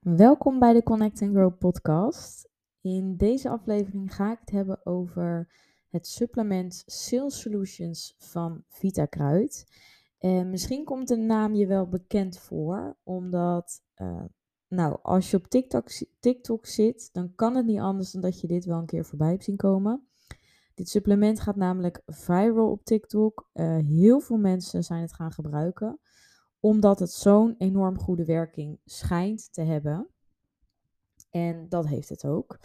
Welkom bij de Connect and Grow podcast. In deze aflevering ga ik het hebben over het supplement Sales Solutions van VitaKruid. En misschien komt de naam je wel bekend voor, omdat, uh, nou, als je op TikTok, TikTok zit, dan kan het niet anders dan dat je dit wel een keer voorbij hebt zien komen. Dit supplement gaat namelijk viral op TikTok. Uh, heel veel mensen zijn het gaan gebruiken omdat het zo'n enorm goede werking schijnt te hebben. En dat heeft het ook.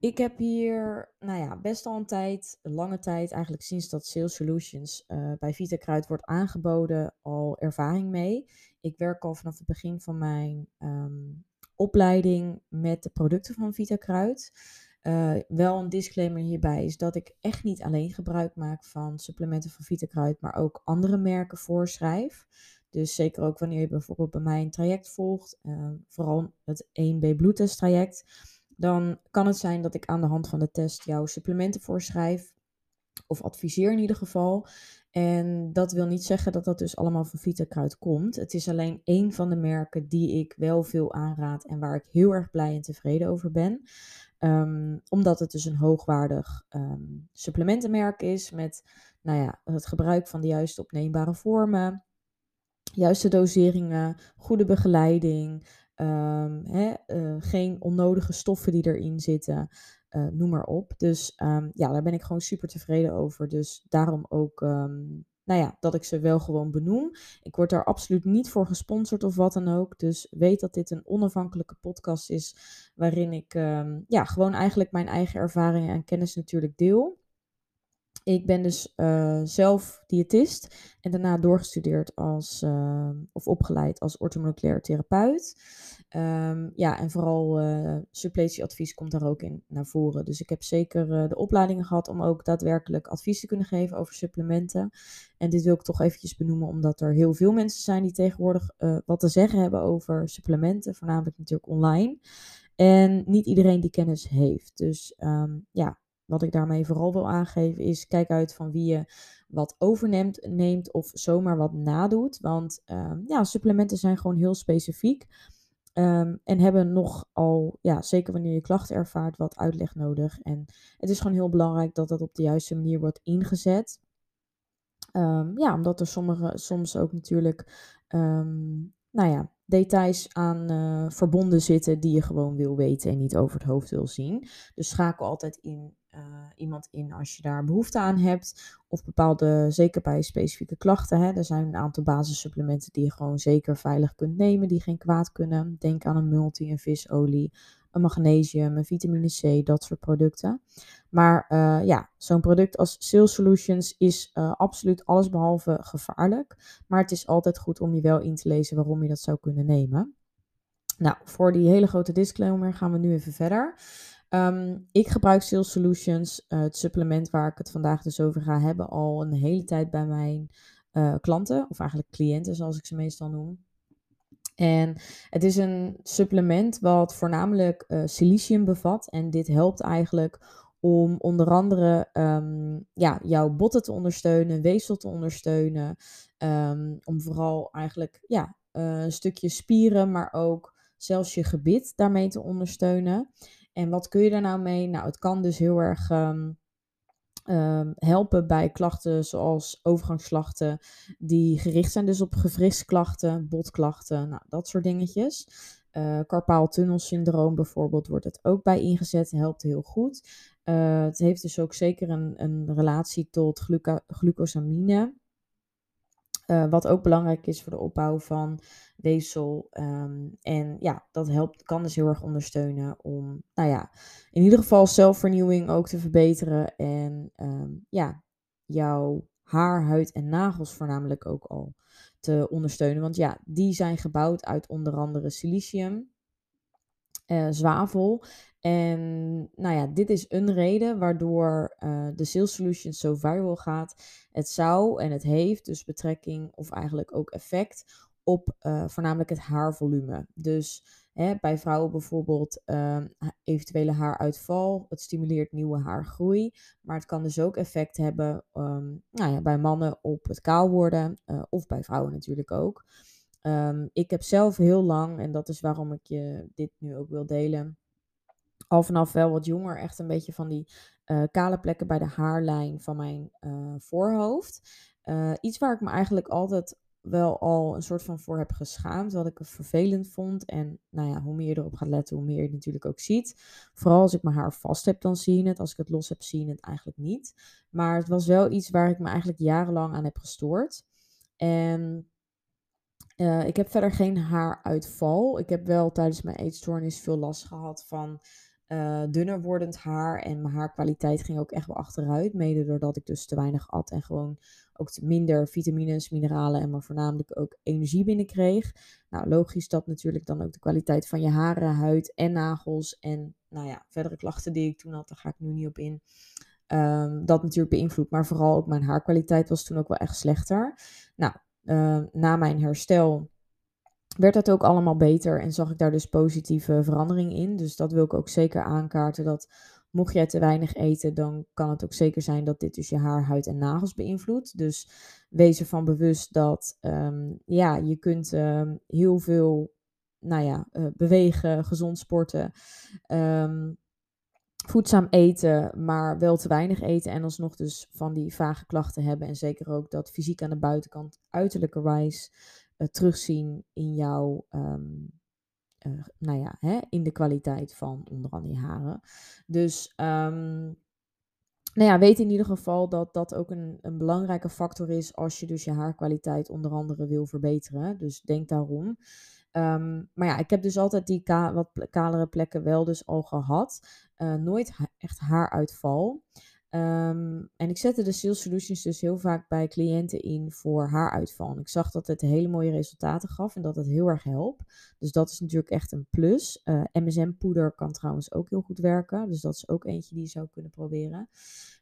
Ik heb hier, nou ja, best al een tijd, lange tijd, eigenlijk sinds dat Sales Solutions uh, bij VitaKruid wordt aangeboden, al ervaring mee. Ik werk al vanaf het begin van mijn um, opleiding met de producten van VitaKruid. Uh, wel een disclaimer hierbij is dat ik echt niet alleen gebruik maak van supplementen van VitaKruid, maar ook andere merken voorschrijf. Dus zeker ook wanneer je bijvoorbeeld bij mij een traject volgt, uh, vooral het 1B bloedtest traject, dan kan het zijn dat ik aan de hand van de test jouw supplementen voorschrijf, of adviseer in ieder geval. En dat wil niet zeggen dat dat dus allemaal van VitaKruid komt. Het is alleen één van de merken die ik wel veel aanraad en waar ik heel erg blij en tevreden over ben. Um, omdat het dus een hoogwaardig um, supplementenmerk is met nou ja, het gebruik van de juiste opneembare vormen, juiste doseringen, goede begeleiding, um, hè, uh, geen onnodige stoffen die erin zitten, uh, noem maar op. Dus um, ja, daar ben ik gewoon super tevreden over. Dus daarom ook, um, nou ja, dat ik ze wel gewoon benoem. Ik word daar absoluut niet voor gesponsord of wat dan ook. Dus weet dat dit een onafhankelijke podcast is, waarin ik ja, gewoon eigenlijk mijn eigen ervaringen en kennis natuurlijk deel. Ik ben dus uh, zelf diëtist en daarna doorgestudeerd als, uh, of opgeleid als orthomoleculair therapeut. Um, ja, en vooral uh, suppletieadvies komt daar ook in naar voren. Dus ik heb zeker de opleidingen gehad om ook daadwerkelijk advies te kunnen geven over supplementen. En dit wil ik toch eventjes benoemen, omdat er heel veel mensen zijn die tegenwoordig wat te zeggen hebben over supplementen, voornamelijk natuurlijk online. En niet iedereen die kennis heeft. Dus um, ja, wat ik daarmee vooral wil aangeven is, kijk uit van wie je wat overneemt neemt of zomaar wat nadoet. Want um, ja, supplementen zijn gewoon heel specifiek. Um, en hebben nogal, ja, zeker wanneer je klachten ervaart, wat uitleg nodig. En het is gewoon heel belangrijk dat dat op de juiste manier wordt ingezet. Um, ja, omdat er sommige, soms ook natuurlijk, nou ja, details aan uh, verbonden zitten die je gewoon wil weten en niet over het hoofd wil zien. Dus schakel altijd in iemand in als je daar behoefte aan hebt. Of bepaalde, zeker bij specifieke klachten. Hè, er zijn een aantal basissupplementen die je gewoon zeker veilig kunt nemen, die geen kwaad kunnen. Denk aan een multi, een visolie, een magnesium, een vitamine C, dat soort producten. Maar uh, ja, zo'n product als Sales Solutions is uh, absoluut allesbehalve gevaarlijk. Maar het is altijd goed om je wel in te lezen waarom je dat zou kunnen nemen. Nou, voor die hele grote disclaimer gaan we nu even verder. Um, ik gebruik Sales Solutions, uh, het supplement waar ik het vandaag dus over ga hebben, al een hele tijd bij mijn uh, klanten, of eigenlijk cliënten zoals ik ze meestal noem. En het is een supplement wat voornamelijk uh, silicium bevat. En dit helpt eigenlijk om onder andere um, ja, jouw botten te ondersteunen, weefsel te ondersteunen. Um, om vooral eigenlijk ja, een stukje spieren, maar ook zelfs je gebit daarmee te ondersteunen. En wat kun je daar nou mee? Nou, het kan dus heel erg um, um, helpen bij klachten zoals overgangsklachten, die gericht zijn dus op gewrichtsklachten, botklachten, nou, dat soort dingetjes. Uh, bijvoorbeeld wordt het ook bij ingezet, helpt heel goed. Uh, het heeft dus ook zeker een, een relatie tot glucosamine. Uh, wat ook belangrijk is voor de opbouw van weefsel. Um, en ja, dat helpt, kan dus heel erg ondersteunen om, nou ja, in ieder geval zelfvernieuwing ook te verbeteren. En um, ja, jouw haar, huid en nagels voornamelijk ook al te ondersteunen. Want ja, die zijn gebouwd uit onder andere silicium, uh, zwavel. En nou ja, dit is een reden waardoor uh, de Sales Solutions zo viral gaat. Het zou en het heeft dus betrekking of eigenlijk ook effect op uh, voornamelijk het haarvolume. Dus hè, bij vrouwen bijvoorbeeld uh, eventuele haaruitval. Het stimuleert nieuwe haargroei. Maar het kan dus ook effect hebben um, nou ja, bij mannen op het kaal worden. Of bij vrouwen natuurlijk ook. Ehm, ik heb zelf heel lang, en dat is waarom ik je dit nu ook wil delen, al vanaf wel wat jonger echt een beetje van die uh, kale plekken bij de haarlijn van mijn uh, voorhoofd. Iets waar ik me eigenlijk altijd wel al een soort van voor heb geschaamd, wat ik vervelend vond. En nou ja, hoe meer je erop gaat letten, hoe meer je het natuurlijk ook ziet. Vooral als ik mijn haar vast heb, dan zie je het. Als ik het los heb, zie je het eigenlijk niet. Maar het was wel iets waar ik me eigenlijk jarenlang aan heb gestoord. En uh, ik heb verder geen haaruitval. Ik heb wel tijdens mijn eetstoornis veel last gehad van uh, dunner wordend haar. En mijn haarkwaliteit ging ook echt wel achteruit. Mede doordat ik dus te weinig at en gewoon ook minder vitamines, mineralen en maar voornamelijk ook energie binnenkreeg. Nou, logisch dat natuurlijk dan ook de kwaliteit van je haren, huid en nagels en nou ja, verdere klachten die ik toen had, daar ga ik nu niet op in. Um, dat natuurlijk beïnvloedt, maar vooral ook mijn haarkwaliteit was toen ook wel echt slechter. Nou, uh, na mijn herstel werd dat ook allemaal beter en zag ik daar dus positieve verandering in. Dus dat wil ik ook zeker aankaarten. Dat mocht jij te weinig eten, dan kan het ook zeker zijn dat dit dus je haar, huid en nagels beïnvloedt. Dus wees ervan bewust dat um, ja, je kunt um, heel veel nou ja, uh, bewegen, gezond sporten. Um, voedzaam eten, maar wel te weinig eten en alsnog dus van die vage klachten hebben. En zeker ook dat fysiek aan de buitenkant uiterlijkerwijs uh, terugzien in jouw, um, uh, nou ja, hè, in de kwaliteit van onder andere je haren. Dus, um, nou ja, weet in ieder geval dat dat ook een, een belangrijke factor is als je dus je haarkwaliteit onder andere wil verbeteren. Dus denk daarom. Um, maar ja, ik heb dus altijd die wat kalere plekken wel dus al gehad. Uh, nooit echt haaruitval. Um, en ik zette de Sales Solutions dus heel vaak bij cliënten in voor haaruitval. En ik zag dat het hele mooie resultaten gaf en dat het heel erg helpt. Dus dat is natuurlijk echt een plus. Uh, MSM-poeder kan trouwens ook heel goed werken. Dus dat is ook eentje die je zou kunnen proberen.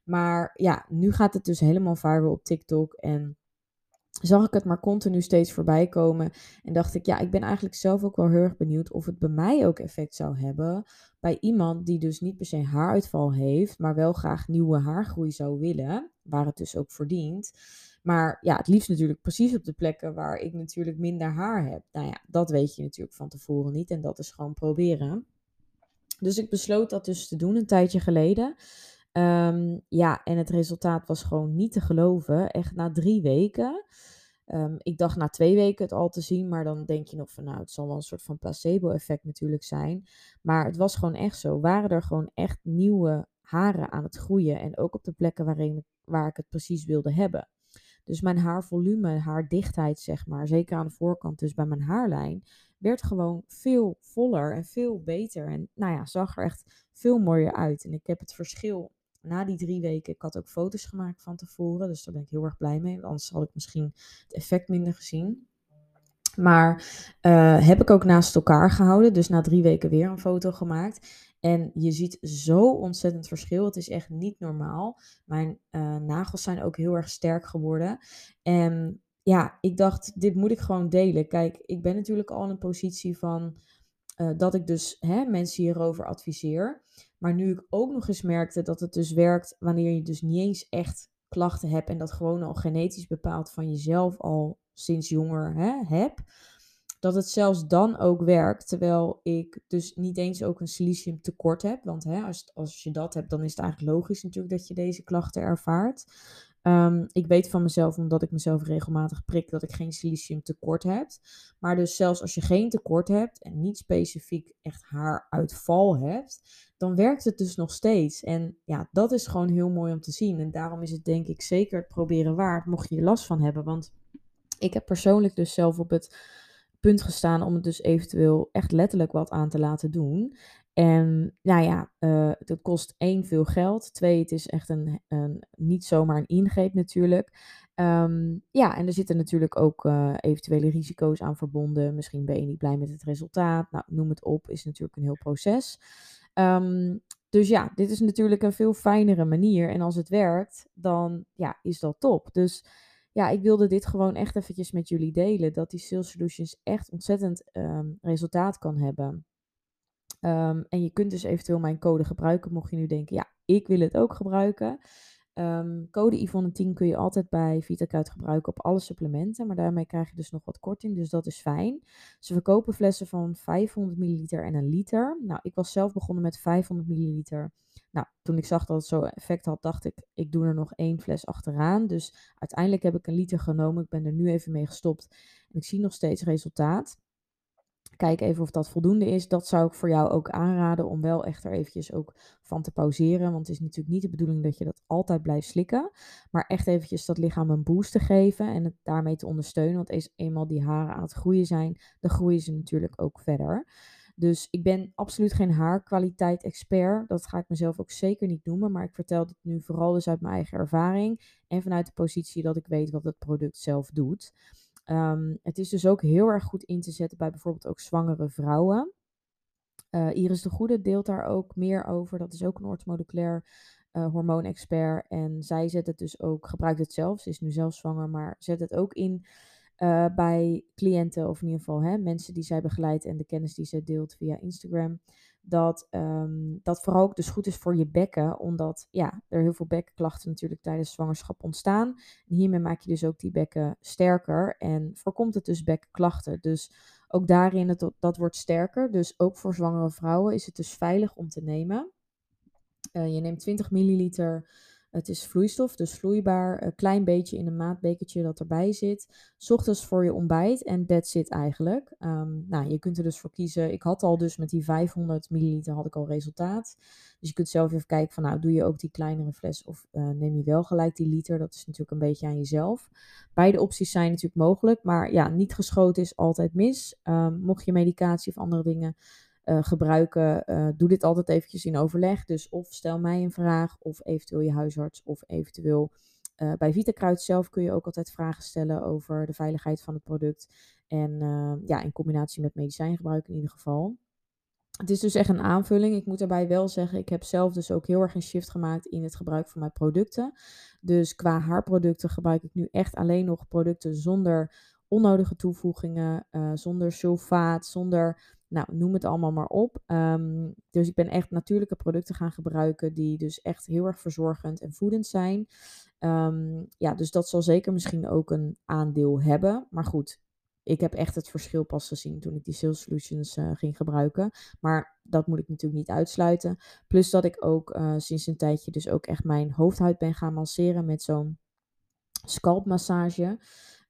Maar ja, nu gaat het dus helemaal viral op TikTok. En zag ik het maar continu steeds voorbij komen. En dacht ik, ja, ik ben eigenlijk zelf ook wel heel erg benieuwd of het bij mij ook effect zou hebben. Bij iemand die dus niet per se haaruitval heeft, maar wel graag nieuwe haargroei zou willen. Waar het dus ook verdient. Maar ja, het liefst natuurlijk precies op de plekken waar ik natuurlijk minder haar heb. Nou ja, dat weet je natuurlijk van tevoren niet. En dat is gewoon proberen. Dus ik besloot dat dus te doen een tijdje geleden. Um, ja, en het resultaat was gewoon niet te geloven. Echt na drie weken. Um, ik dacht na twee weken het al te zien, maar dan denk je nog van nou, het zal wel een soort van placebo-effect natuurlijk zijn. Maar het was gewoon echt zo. Waren er gewoon echt nieuwe haren aan het groeien en ook op de plekken waarin, waar ik het precies wilde hebben. Dus mijn haarvolume, haardichtheid zeg maar, zeker aan de voorkant, dus bij mijn haarlijn, werd gewoon veel voller en veel beter. En nou ja, zag er echt veel mooier uit. En ik heb het verschil na die drie weken, ik had ook foto's gemaakt van tevoren, dus daar ben ik heel erg blij mee. Anders had ik misschien het effect minder gezien. Maar uh, heb ik ook naast elkaar gehouden, dus na drie weken weer een foto gemaakt. En je ziet zo ontzettend verschil. Het is echt niet normaal. Mijn uh, nagels zijn ook heel erg sterk geworden. En ja, ik dacht, dit moet ik gewoon delen. Kijk, ik ben natuurlijk al in een positie van uh, dat ik dus hè, mensen hierover adviseer. Maar nu ik ook nog eens merkte dat het dus werkt wanneer je dus niet eens echt klachten hebt en dat gewoon al genetisch bepaald van jezelf al sinds jonger hè, heb, dat het zelfs dan ook werkt. Terwijl ik dus niet eens ook een silicium tekort heb. Want hè, als, als je dat hebt, dan is het eigenlijk logisch natuurlijk dat je deze klachten ervaart. Um, ik weet van mezelf, omdat ik mezelf regelmatig prik, dat ik geen silicium tekort heb. Maar dus zelfs als je geen tekort hebt en niet specifiek echt haaruitval hebt, dan werkt het dus nog steeds. En ja, dat is gewoon heel mooi om te zien. En daarom is het denk ik zeker het proberen waard, mocht je er last van hebben. Want ik heb persoonlijk dus zelf op het punt gestaan om het dus eventueel echt letterlijk wat aan te laten doen. En nou ja, uh, het kost één veel geld. Twee, het is echt een, een niet zomaar een ingreep natuurlijk. Um, ja, en er zitten natuurlijk ook uh, eventuele risico's aan verbonden. Misschien ben je niet blij met het resultaat. Nou, noem het op, is natuurlijk een heel proces. Um, dus ja, dit is natuurlijk een veel fijnere manier. En als het werkt, dan ja, is dat top. Dus ja, ik wilde dit gewoon echt eventjes met jullie delen. Dat die Sales Solutions echt ontzettend um, resultaat kan hebben. Um, en je kunt dus eventueel mijn code gebruiken, mocht je nu denken, ja, ik wil het ook gebruiken. Ehm, code Yvonne 10 kun je altijd bij VitaKruid gebruiken op alle supplementen, maar daarmee krijg je dus nog wat korting, dus dat is fijn. Ze verkopen flessen van 500 milliliter en een liter. Nou, ik was zelf begonnen met 500 milliliter. Nou, toen ik zag dat het zo effect had, dacht ik, ik doe er nog één fles achteraan. Dus uiteindelijk heb ik een liter genomen. Ik ben er nu even mee gestopt en ik zie nog steeds resultaat. Kijk even of dat voldoende is. Dat zou ik voor jou ook aanraden om wel echt er eventjes ook van te pauzeren. Want het is natuurlijk niet de bedoeling dat je dat altijd blijft slikken. Maar echt eventjes dat lichaam een boost te geven en het daarmee te ondersteunen. Want eens eenmaal die haren aan het groeien zijn, dan groeien ze natuurlijk ook verder. Dus ik ben absoluut geen haarkwaliteit expert. Dat ga ik mezelf ook zeker niet noemen. Maar ik vertel dit nu vooral dus uit mijn eigen ervaring. En vanuit de positie dat ik weet wat het product zelf doet. Ehm, het is dus ook heel erg goed in te zetten bij bijvoorbeeld ook zwangere vrouwen. Uh, Iris de Goede deelt daar ook meer over. Dat is ook een orthomoleculair uh, hormoonexpert. En zij zet het dus ook, gebruikt het zelf. Ze is nu zelf zwanger, maar zet het ook in uh, bij cliënten. Of in ieder geval hè, mensen die zij begeleidt en de kennis die zij deelt via Instagram dat um, dat vooral ook dus goed is voor je bekken, omdat ja, er heel veel bekkenklachten natuurlijk tijdens zwangerschap ontstaan. En hiermee maak je dus ook die bekken sterker en voorkomt het dus bekkenklachten. Dus ook daarin, het, dat wordt sterker. Dus ook voor zwangere vrouwen is het dus veilig om te nemen. Uh, je neemt 20 milliliter het is vloeistof, dus vloeibaar. Een klein beetje in een maatbekertje dat erbij zit. Ochtends voor je ontbijt en that's it eigenlijk. Um, nou, je kunt er dus voor kiezen. Ik had al dus met die 500 milliliter had ik al resultaat. Dus je kunt zelf even kijken van nou, doe je ook die kleinere fles of uh, neem je wel gelijk die liter. Dat is natuurlijk een beetje aan jezelf. Beide opties zijn natuurlijk mogelijk, maar ja, niet geschoten is altijd mis. Um, mocht je medicatie of andere dingen uh, gebruiken, uh, doe dit altijd eventjes in overleg. Dus of stel mij een vraag, of eventueel je huisarts, of eventueel uh, bij Vitakruid zelf kun je ook altijd vragen stellen over de veiligheid van het product. En ja, in combinatie met medicijngebruik in ieder geval. Het is dus echt een aanvulling. Ik moet daarbij wel zeggen, ik heb zelf dus ook heel erg een shift gemaakt in het gebruik van mijn producten. Dus qua haarproducten gebruik ik nu echt alleen nog producten zonder onnodige toevoegingen, zonder sulfaat, zonder nou, noem het allemaal maar op. Um, dus ik ben echt natuurlijke producten gaan gebruiken die dus echt heel erg verzorgend en voedend zijn. Um, ja, dus dat zal zeker misschien ook een aandeel hebben. Maar goed, ik heb echt het verschil pas gezien toen ik die Sales Solutions uh, ging gebruiken. Maar dat moet ik natuurlijk niet uitsluiten. Plus dat ik ook uh, sinds een tijdje dus ook echt mijn hoofdhuid ben gaan masseren met zo'n scalpmassage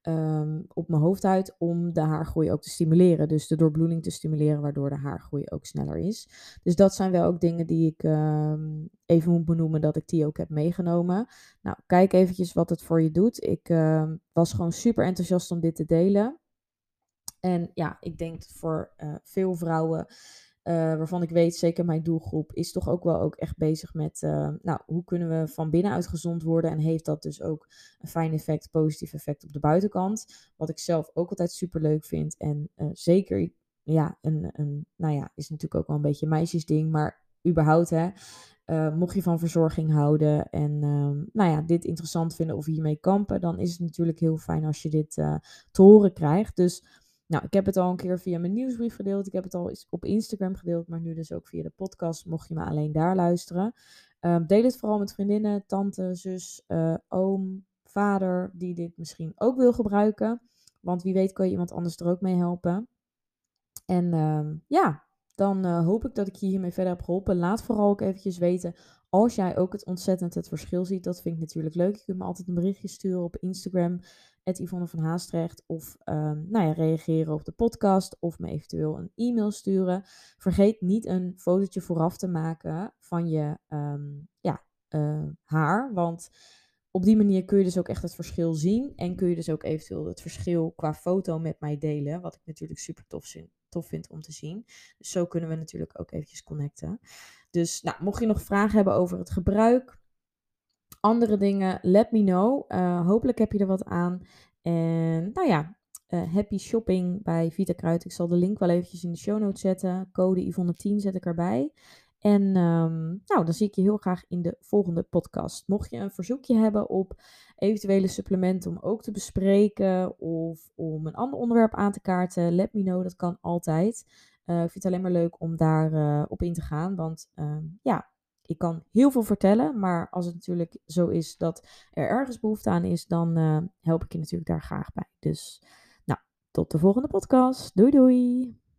um, op mijn hoofdhuid om de haargroei ook te stimuleren. Dus de doorbloeding te stimuleren, waardoor de haargroei ook sneller is. Dus dat zijn wel ook dingen die ik um, even moet benoemen dat ik die ook heb meegenomen. Nou, kijk eventjes wat het voor je doet. Ik uh, was gewoon super enthousiast om dit te delen. En ja, ik denk voor uh, veel vrouwen uh, waarvan ik weet, zeker mijn doelgroep, is toch ook wel ook echt bezig met, uh, nou, hoe kunnen we van binnenuit gezond worden en heeft dat dus ook een fijn effect, positief effect op de buitenkant. Wat ik zelf ook altijd super leuk vind en uh, zeker, ja, een, een, nou ja, is natuurlijk ook wel een beetje een meisjesding, maar überhaupt hè, mocht je van verzorging houden en ehm, nou ja, dit interessant vinden of hiermee kampen, dan is het natuurlijk heel fijn als je dit te horen krijgt. Dus nou, ik heb het al een keer via mijn nieuwsbrief gedeeld. Ik heb het al op Instagram gedeeld, maar nu dus ook via de podcast, mocht je me alleen daar luisteren. Um, deel het vooral met vriendinnen, tante, zus, uh, oom, vader, die dit misschien ook wil gebruiken. Want wie weet kan je iemand anders er ook mee helpen. En um, ja, dan uh, hoop ik dat ik je hiermee verder heb geholpen. Laat vooral ook eventjes weten als jij ook het ontzettend het verschil ziet. Dat vind ik natuurlijk leuk. Je kunt me altijd een berichtje sturen op Instagram Yvonne van Haastrecht. Of um, nou ja, reageren op de podcast. Of me eventueel een e-mail sturen. Vergeet niet een fotootje vooraf te maken van je um, ja, uh, haar. Want op die manier kun je dus ook echt het verschil zien. En kun je dus ook eventueel het verschil qua foto met mij delen. Wat ik natuurlijk super tof, tof vind om te zien. Dus zo kunnen we natuurlijk ook eventjes connecten. Dus nou, mocht je nog vragen hebben over het gebruik andere dingen, let me know. Uh, hopelijk heb je er wat aan. En nou ja, uh, happy shopping bij Vita Kruid. Ik zal de link wel eventjes in de show notes zetten. Code Yvonne10 zet ik erbij. En um, nou, dan zie ik je heel graag in de volgende podcast. Mocht je een verzoekje hebben op eventuele supplementen om ook te bespreken of om een ander onderwerp aan te kaarten, let me know. Dat kan altijd. Uh, ik vind het alleen maar leuk om daar op in te gaan. Want uh, ja, ik kan heel veel vertellen, maar als het natuurlijk zo is dat er ergens behoefte aan is, dan uh, help ik je natuurlijk daar graag bij. Dus nou, tot de volgende podcast. Doei doei!